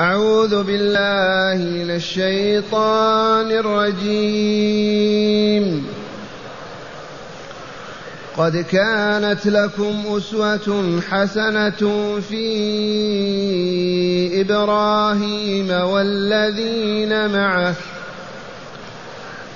أعوذ بالله من الشيطان الرجيم. قد كانت لكم أسوة حسنة في إبراهيم والذين معه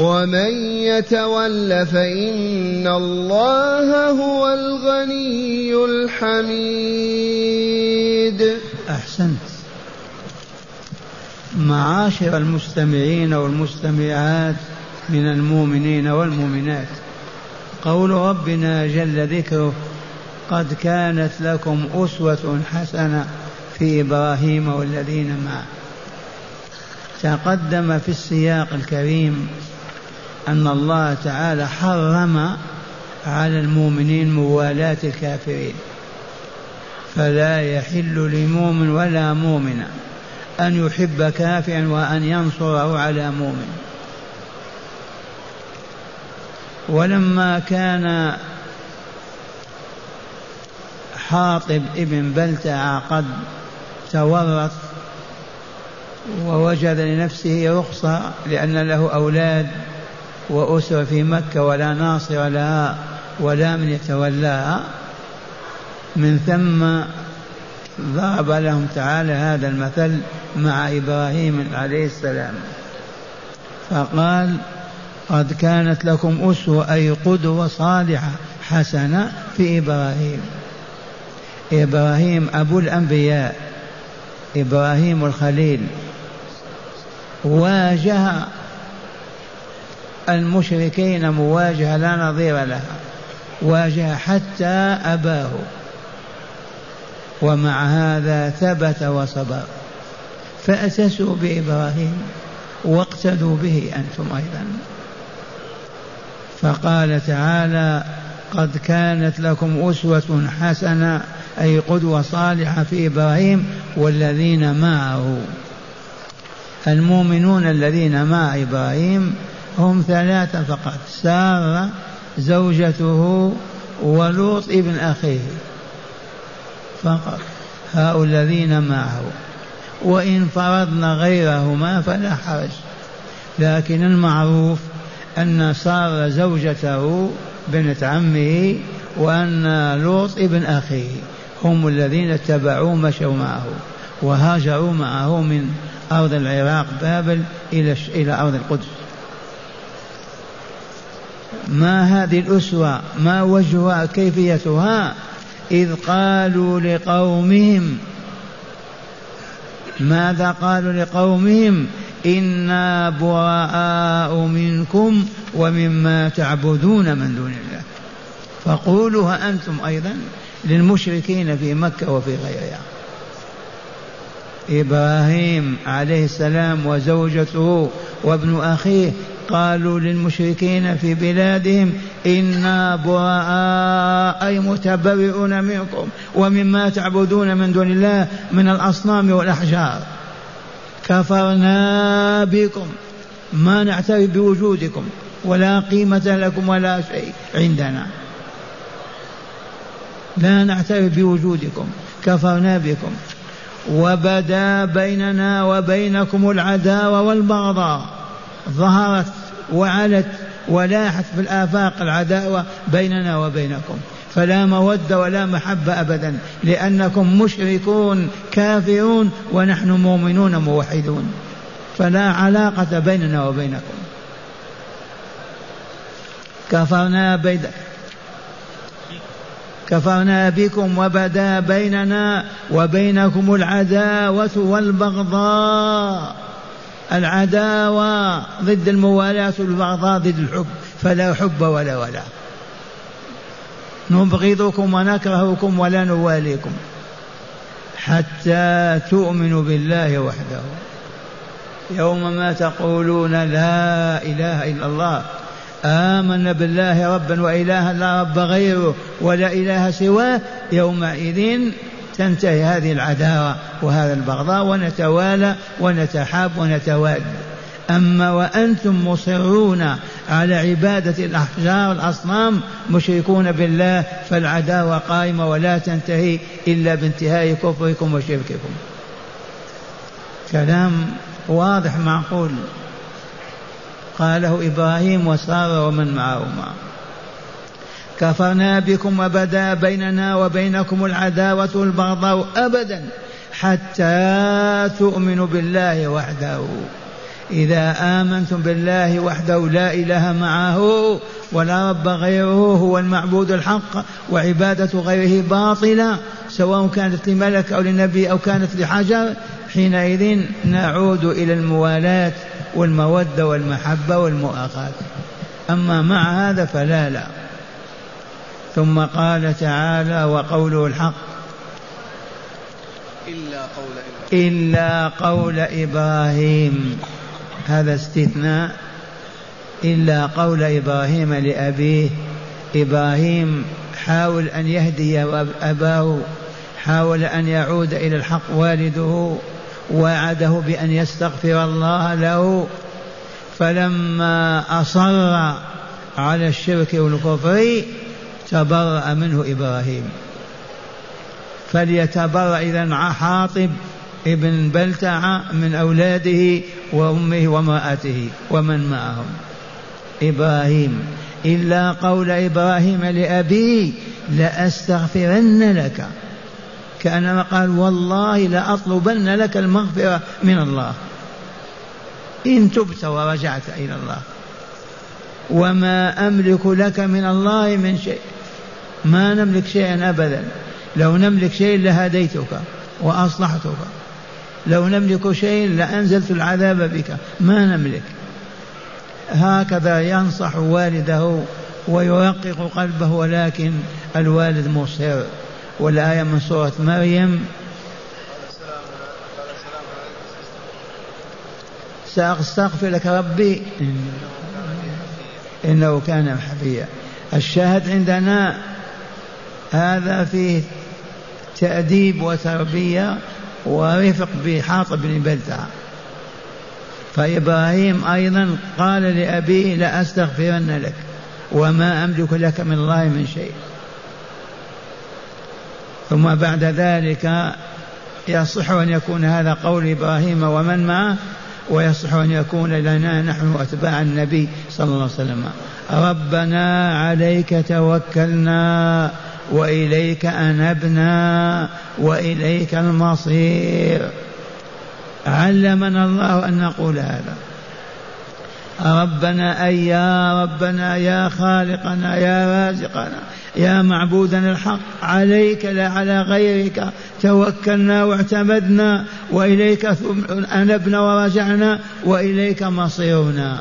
ومن يتول فإن الله هو الغني الحميد. أحسنت. معاشر المستمعين والمستمعات من المؤمنين والمؤمنات قول ربنا جل ذكره قد كانت لكم أسوة حسنة في إبراهيم والذين معه. تقدم في السياق الكريم أن الله تعالى حرم على المؤمنين موالاة الكافرين. فلا يحل لمؤمن ولا مؤمنة أن يحب كافرا وأن ينصره على مؤمن. ولما كان حاطب ابن بلتع قد تورط ووجد لنفسه رخصة لأن له أولاد وأسر في مكة ولا ناصر لها ولا من يتولاها. من ثم ضرب لهم تعالى هذا المثل مع إبراهيم عليه السلام. فقال قد كانت لكم أسوة أي قدوة صالحة حسنة في إبراهيم. إبراهيم أبو الأنبياء إبراهيم الخليل. واجه المشركين مواجهة لا نظير لها واجه حتى أباه. ومع هذا ثبت وصبر. فأسسوا بإبراهيم واقتدوا به أنتم أيضا. فقال تعالى قد كانت لكم أسوة حسنة أي قدوة صالحة في إبراهيم والذين معه. المؤمنون الذين مع إبراهيم هم ثلاثة فقط سارة زوجته ولوط ابن أخيه فقط هؤلاء الذين معه. وإن فرضنا غيرهما فلا حرج لكن المعروف أن صار زوجته بنت عمه وأن لوط ابن أخيه هم الذين اتبعوه مشوا معه وهاجروا معه من أرض العراق بابل إلى إلى أرض القدس. ما هذه الأسوة؟ ما وجهها؟ كيفيتها؟ إذ قالوا لقومهم ماذا قالوا لقومهم؟ إنا براء منكم ومما تعبدون من دون الله. فقولوها أنتم أيضا للمشركين في مكة وفي غيرها. إبراهيم عليه السلام وزوجته وابن أخيه قالوا للمشركين في بلادهم إنا براء أي متبرئون منكم ومما تعبدون من دون الله من الأصنام والأحجار. كفرنا بكم ما نعترف بوجودكم ولا قيمة لكم ولا شيء عندنا. لا نعترف بوجودكم كفرنا بكم. وبدا بيننا وبينكم العداوة والبغضاء. ظهرت وعلت ولاحت في الآفاق العداوة بيننا وبينكم. فلا مودة ولا محبة أبدا لأنكم مشركون كافرون ونحن مؤمنون موحدون. فلا علاقة بيننا وبينكم. كفرنا بيد كفرنا بكم وبدا بيننا وبينكم العداوة والبغضاء. العداوة ضد الموالاة والبغضاء ضد الحب فلا حب ولا ولا. نبغضكم ونكرهكم ولا نواليكم حتى تؤمنوا بالله وحده. يوم ما تقولون لا إله إلا الله آمنا بالله ربا وإلها لا رب غيره ولا إله سواه يومئذ تنتهي هذه العداوة وهذا البغضاء ونتوالى ونتحاب ونتواد أما وأنتم مصرون على عبادة الأحجار والأصنام مشركون بالله فالعداوة قائمة ولا تنتهي إلا بانتهاء كفركم وشرككم. كلام واضح معقول. قاله إبراهيم وسار ومن معهما. كفرنا بكم وبدا بيننا وبينكم العداوة والبغضاء أبدا حتى تؤمنوا بالله وحده. إذا آمنتم بالله وحده لا إله معه ولا رب غيره هو المعبود الحق وعبادة غيره باطلة سواء كانت لملك أو لنبي أو كانت لحجر حينئذ نعود إلى الموالاة والمودة والمحبة والمؤاخاة. أما مع هذا فلا لا. ثم قال تعالى وقوله الحق. إلا قول إبراهيم. إلا قول إبراهيم. هذا استثناء. إلا قول إبراهيم لأبيه. إبراهيم حاول أن يهدي أباه. حاول أن يعود إلى الحق والده. وعده بأن يستغفر الله له. فلما أصر على الشرك والكفر تبرأ منه إبراهيم. فليتبرأ إذا حاطب ابن بلتع من أولاده وأمه وامرأته ومن معهم. إبراهيم إلا قول إبراهيم لأبيه لأستغفرن لك. كأنما قال والله لأطلبن لك المغفرة من الله. إن تبت ورجعت إلى الله. وما أملك لك من الله من شيء. ما نملك شيئا أبدا. لو نملك شيء لهديتك وأصلحتك. لو نملك شيء لأنزلت العذاب بك. ما نملك. هكذا ينصح والده ويرقق قلبه ولكن الوالد مصر. والآية من سورة مريم. سأستغفر لك ربي. إنه كان حفيا. الشاهد عندنا هذا فيه تأديب وتربية ورفق بحاطب بن بلتع. فإبراهيم أيضا قال لأبيه لأستغفرن لك وما أملك لك من الله من شيء. ثم بعد ذلك يصح أن يكون هذا قول إبراهيم ومن معه ويصح أن يكون لنا نحن أتباع النبي صلى الله عليه وسلم. ربنا عليك توكلنا. وإليك أنبنا وإليك المصير. علمنا الله أن نقول هذا. ربنا أي يا ربنا يا خالقنا يا رازقنا يا معبودنا الحق عليك لا على غيرك توكلنا واعتمدنا وإليك أنبنا ورجعنا وإليك مصيرنا.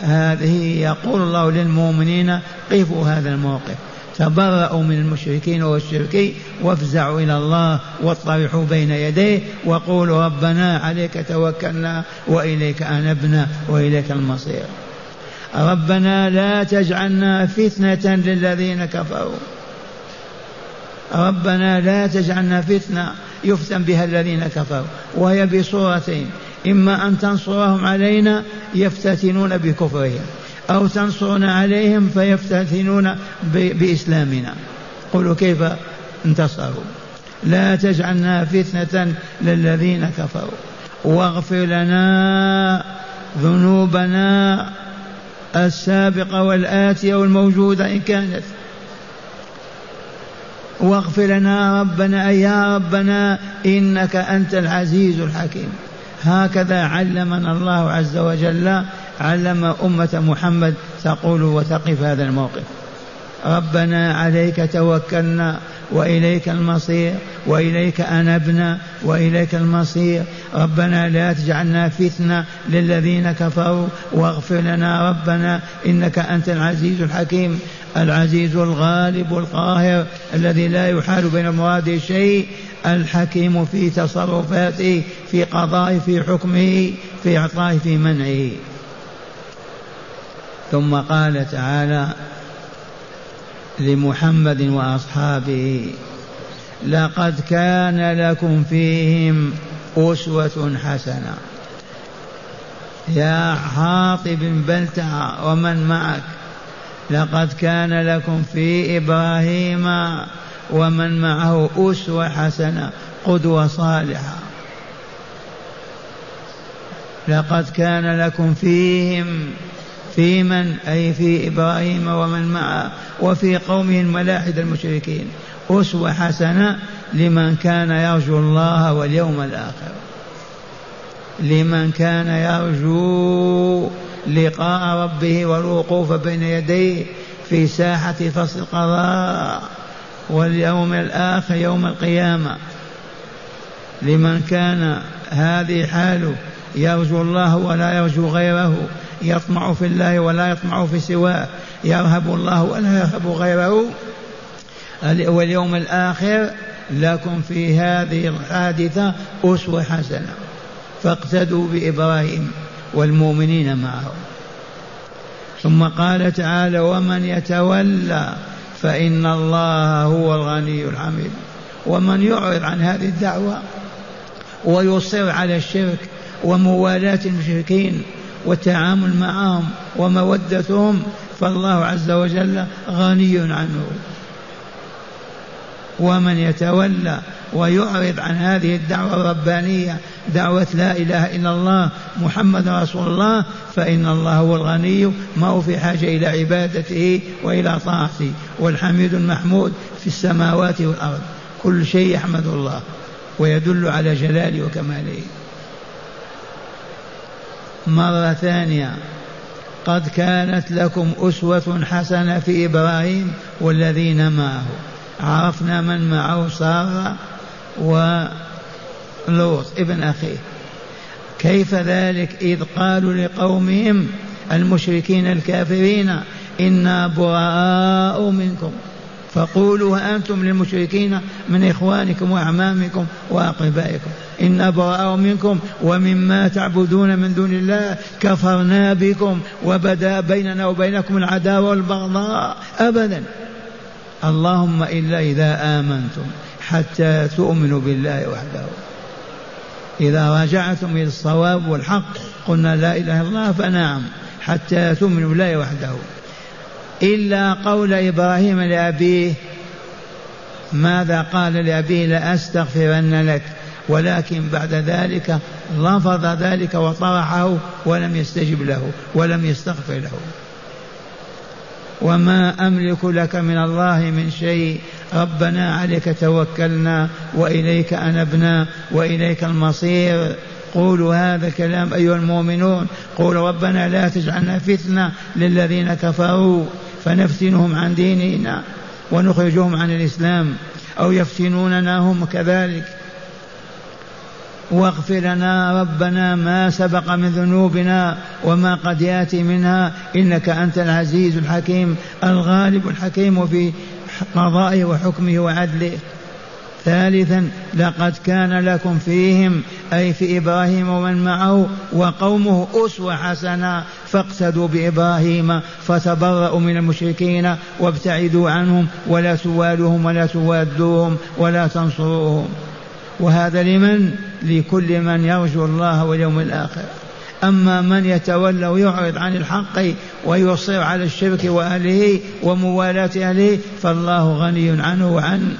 هذه يقول الله للمؤمنين قفوا هذا الموقف. تبرأوا من المشركين والشركين وافزعوا إلى الله واطرحوا بين يديه وقولوا ربنا عليك توكلنا وإليك أنبنا وإليك المصير. ربنا لا تجعلنا فتنة للذين كفروا. ربنا لا تجعلنا فتنة يفتن بها الذين كفروا. وهي بصورتين. إما أن تنصرهم علينا يفتتنون بكفرهم أو تنصرون عليهم فيفتتنون بإسلامنا. قولوا كيف انتصروا. لا تجعلنا فتنة للذين كفروا. واغفر لنا ذنوبنا السابقة والآتية والموجودة إن كانت. واغفر لنا ربنا يا ربنا إنك أنت العزيز الحكيم. هكذا علمنا الله عز وجل علم أمة محمد تقول وتقف هذا الموقف. ربنا عليك توكلنا وإليك المصير. وإليك انبنا وإليك المصير. ربنا لا تجعلنا فتنة للذين كفروا. واغفر لنا ربنا إنك أنت العزيز الحكيم. العزيز الغالب القاهر الذي لا يحال بين مراده شيء. الحكيم في تصرفاته في قضائه في حكمه في إعطائه في منعه. ثم قال تعالى لمحمد وأصحابه لقد كان لكم فيهم أسوة حسنة. يا حاطب بلتع ومن معك. لقد كان لكم في إبراهيم ومن معه أسوة حسنة قدوة صالحة. لقد كان لكم فيهم في من؟ أي في إبراهيم ومن معه وفي قومه الملاحدة المشركين. أسوة حسنة لمن كان يرجو الله واليوم الآخر. لمن كان يرجو لقاء ربه والوقوف بين يديه في ساحة فصل القضاء واليوم الآخر يوم القيامة. لمن كان هذه حاله يرجو الله ولا يرجو غيره يطمع في الله ولا يطمع في سواه يرهب الله ولا يرهب غيره واليوم الآخر لكم في هذه الحادثة أسوة حسنة. فاقتدوا بإبراهيم والمؤمنين معه. ثم قال تعالى ومن يتولى فإن الله هو الغني الحميد. ومن يعرض عن هذه الدعوة ويصر على الشرك وموالاة المشركين والتعامل معهم ومودتهم فالله عز وجل غني عنه. ومن يتولى ويعرض عن هذه الدعوة الربانية دعوة لا إله إلا الله محمد رسول الله فإن الله هو الغني ما هو في حاجة إلى عبادته وإلى طاعته. والحميد المحمود في السماوات والأرض. كل شيء يحمد الله ويدل على جلاله وكماله. مرة ثانية. قد كانت لكم أسوة حسنة في إبراهيم والذين معه. عرفنا من معه سارة ولوط ابن أخيه. كيف ذلك؟ إذ قالوا لقومهم المشركين الكافرين إنا براء منكم. فقولوا أنتم للمشركين من إخوانكم وأعمامكم وأقربائكم. إن براء منكم ومما تعبدون من دون الله كفرنا بكم وبدا بيننا وبينكم العداوة والبغضاء. أبدا. اللهم إلا إذا آمنتم حتى تؤمنوا بالله وحده. إذا رجعتم إلى الصواب والحق قلنا لا إله إلا الله فنعم حتى تؤمنوا بالله وحده. إلا قول إبراهيم لأبيه ماذا قال لأبيه؟ لأستغفرن لك. ولكن بعد ذلك رفض ذلك وطرحه ولم يستجب له ولم يستغفر له. وما أملك لك من الله من شيء. ربنا عليك توكلنا وإليك أنبنا وإليك المصير. قولوا هذا الكلام أيها المؤمنون. قولوا ربنا لا تجعلنا فتنة للذين كفروا فنفتنهم عن ديننا ونخرجهم عن الإسلام أو يفتنوننا هم كذلك. واغفر لنا ربنا ما سبق من ذنوبنا وما قد يأتي منها. إنك أنت العزيز الحكيم الغالب الحكيم في قضائه وحكمه وعدله. ثالثا لقد كان لكم فيهم أي في إبراهيم ومن معه وقومه أسوة حسنة. فاقتدوا بإبراهيم فتبرأوا من المشركين وابتعدوا عنهم ولا توالوهم ولا توادوهم ولا تنصروهم. وهذا لمن؟ لكل من يرجو الله واليوم الآخر. أما من يتولى ويعرض عن الحق ويصر على الشرك وأهله وموالاة أهله فالله غني عنه وعن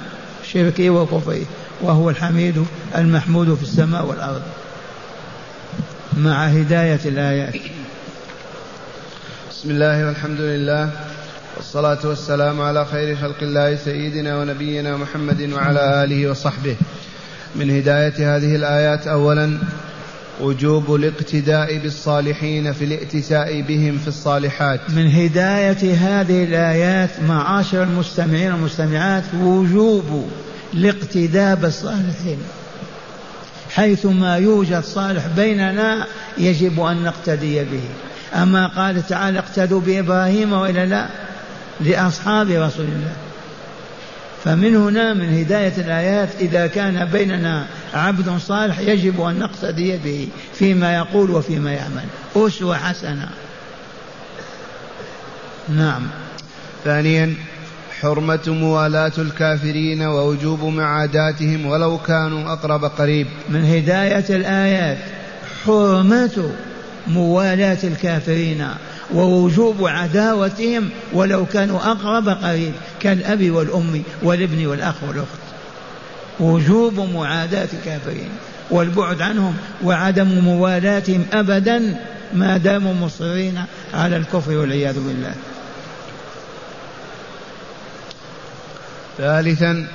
شركه وكفره وهو الحميد المحمود في السماء والأرض. مع هداية الآيات. بسم الله والحمد لله والصلاة والسلام على خير خلق الله سيدنا ونبينا محمد وعلى آله وصحبه. من هداية هذه الآيات. أولا وجوب الاقتداء بالصالحين في الائتساء بهم في الصالحات. من هداية هذه الآيات معاشر المستمعين والمستمعات وجوب الاقتداء بالصالحين. حيث ما يوجد صالح بيننا يجب أن نقتدي به. أما قال تعالى اقتدوا بإبراهيم وإلا لا لأصحاب رسول الله. فمن هنا من هداية الآيات إذا كان بيننا عبد صالح يجب أن نقتدي به فيما يقول وفيما يعمل. أسوة حسنة. نعم. ثانيا حرمة موالاة الكافرين ووجوب معاداتهم ولو كانوا أقرب قريب. من هداية الآيات حرمة موالاة الكافرين. ووجوب عداوتهم ولو كانوا أقرب قريب كالأب والأم والابن والأخ والأخت. وجوب معاداة الكافرين والبعد عنهم وعدم موالاتهم أبدا ما داموا مصرين على الكفر والعياذ بالله. ثالثا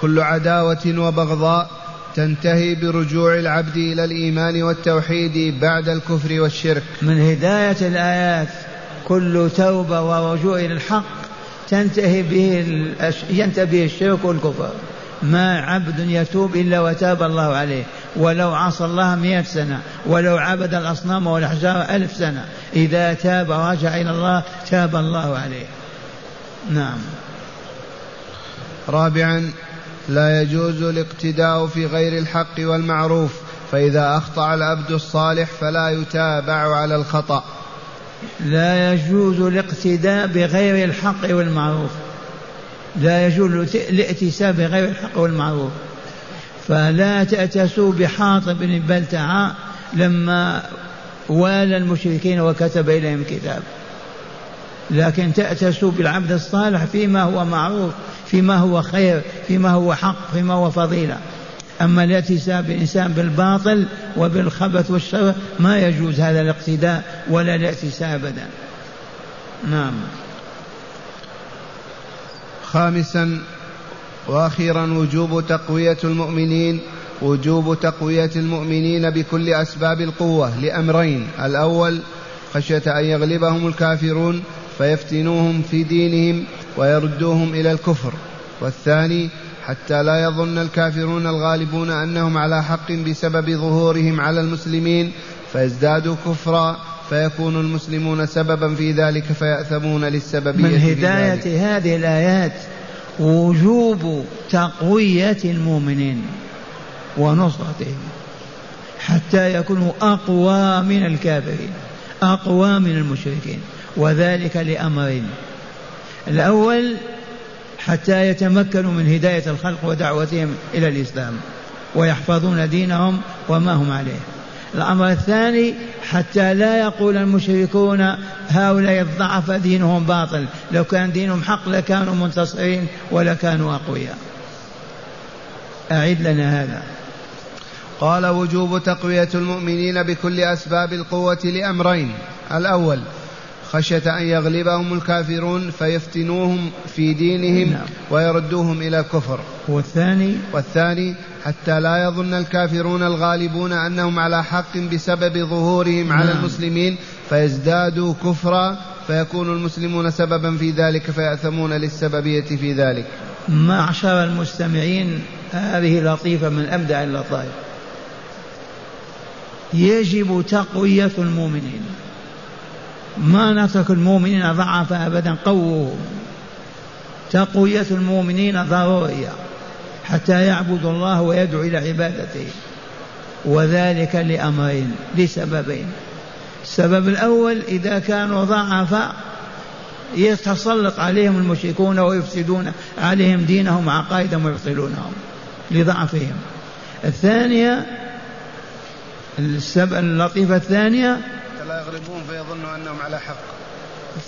كل عداوة وبغضاء تنتهي برجوع العبد إلى الإيمان والتوحيد بعد الكفر والشرك. من هداية الآيات كل توبة ورجوع إلى الحق تنتهي به ينتهي به الشرك والكفر. ما عبد يتوب إلا وتاب الله عليه. ولو عصى الله مئة سنة ولو عبد الأصنام والأحجار ألف سنة. إذا تاب ورجع إلى الله تاب الله عليه. نعم. رابعا لا يجوز الاقتداء في غير الحق والمعروف فإذا أخطأ العبد الصالح فلا يتابع على الخطأ. لا يجوز الاقتداء بغير الحق والمعروف. لا يجوز الائتساء بغير الحق والمعروف. فلا تأتسوا بحاطب بن بلتعاء لما والى المشركين وكتب إليهم كتاب لكن تأتسوا بالعبد الصالح فيما هو معروف فيما هو خير فيما هو حق فيما هو فضيلة. أما الاتساء بالإنسان بالباطل وبالخبث والشر ما يجوز هذا الاقتداء ولا الاتساء أبدا. نعم. خامسا وأخيرا وجوب تقوية المؤمنين وجوب تقوية المؤمنين بكل أسباب القوة لأمرين. الأول خشية أن يغلبهم الكافرون فيفتنوهم في دينهم ويردوهم إلى الكفر. والثاني حتى لا يظن الكافرون الغالبون أنهم على حق بسبب ظهورهم على المسلمين فيزدادوا كفرا فيكون المسلمون سببا في ذلك فيأثمون للسببية من هداية هذه الآيات وجوب تقوية المؤمنين ونصرتهم حتى يكونوا أقوى من الكافرين أقوى من المشركين. وذلك لأمرين. الأول حتى يتمكنوا من هداية الخلق ودعوتهم إلى الإسلام ويحفظون دينهم وما هم عليه. الأمر الثاني حتى لا يقول المشركون هؤلاء الضعف دينهم باطل لو كان دينهم حق لكانوا منتصرين ولكانوا أقوياء. أعد لنا هذا. قال وجوب تقوية المؤمنين بكل أسباب القوة لأمرين. الأول خشية أن يغلبهم الكافرون فيفتنوهم في دينهم نعم. ويردوهم إلى الكفر. والثاني والثاني حتى لا يظن الكافرون الغالبون أنهم على حق بسبب ظهورهم نعم. على المسلمين فيزدادوا كفرا فيكون المسلمون سببا في ذلك فيأثمون للسببية في ذلك. معشر المستمعين هذه لطيفة من أبدع اللطائف. يجب تقوية المؤمنين. ما نترك المؤمنين ضعف أبدا قوهم تقوية المؤمنين ضرورية حتى يعبدوا الله ويدعو إلى عبادته. وذلك لأمرين لسببين. السبب الأول إذا كانوا ضعفاء يتسلط عليهم المشركون ويفسدون عليهم دينهم وعقائدهم ويبطلونهم لضعفهم. الثانية السبب اللطيفة الثانية يغلبون فيظنوا أنهم على حق.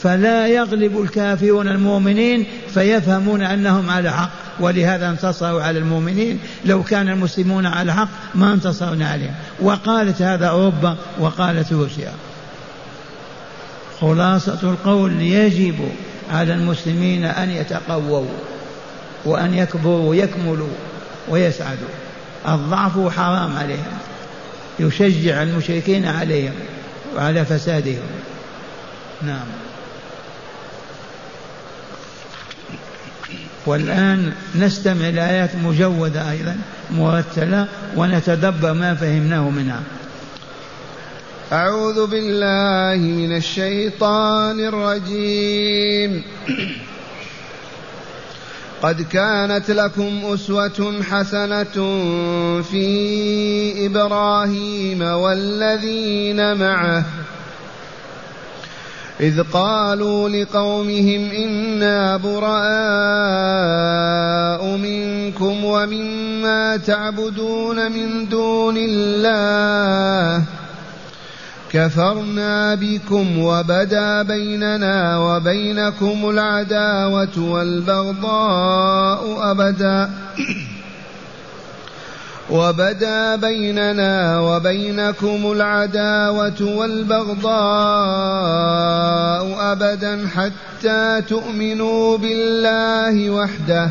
فلا يغلب الكافرون المؤمنين فيفهمون أنهم على حق ولهذا انتصروا على المؤمنين. لو كان المسلمون على حق ما انتصرنا عليهم. وقالت هذا أوروبا وقالت روسيا. خلاصة القول يجب على المسلمين أن يتقووا وأن يكبروا ويكملوا ويسعدوا. الضعف حرام عليهم يشجع المشركين عليهم. وعلى فسادهم نعم. والآن نستمع لآيات مجودة أيضا مرتلة ونتدبر ما فهمناه منها. أعوذ بالله من الشيطان الرجيم. قد كانت لكم أسوة حسنة في إبراهيم والذين معه. إذ قالوا لقومهم إنا براء منكم ومما تعبدون من دون الله. كفرنا بكم وبدا بيننا وبينكم العداوة والبغضاء أبدا. وبدا بيننا وبينكم العداوة والبغضاء أبدا حتى تؤمنوا بالله وحده.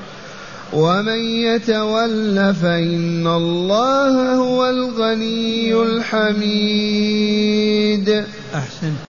ومن يتول فإن الله هو الغني الحميد. أحسن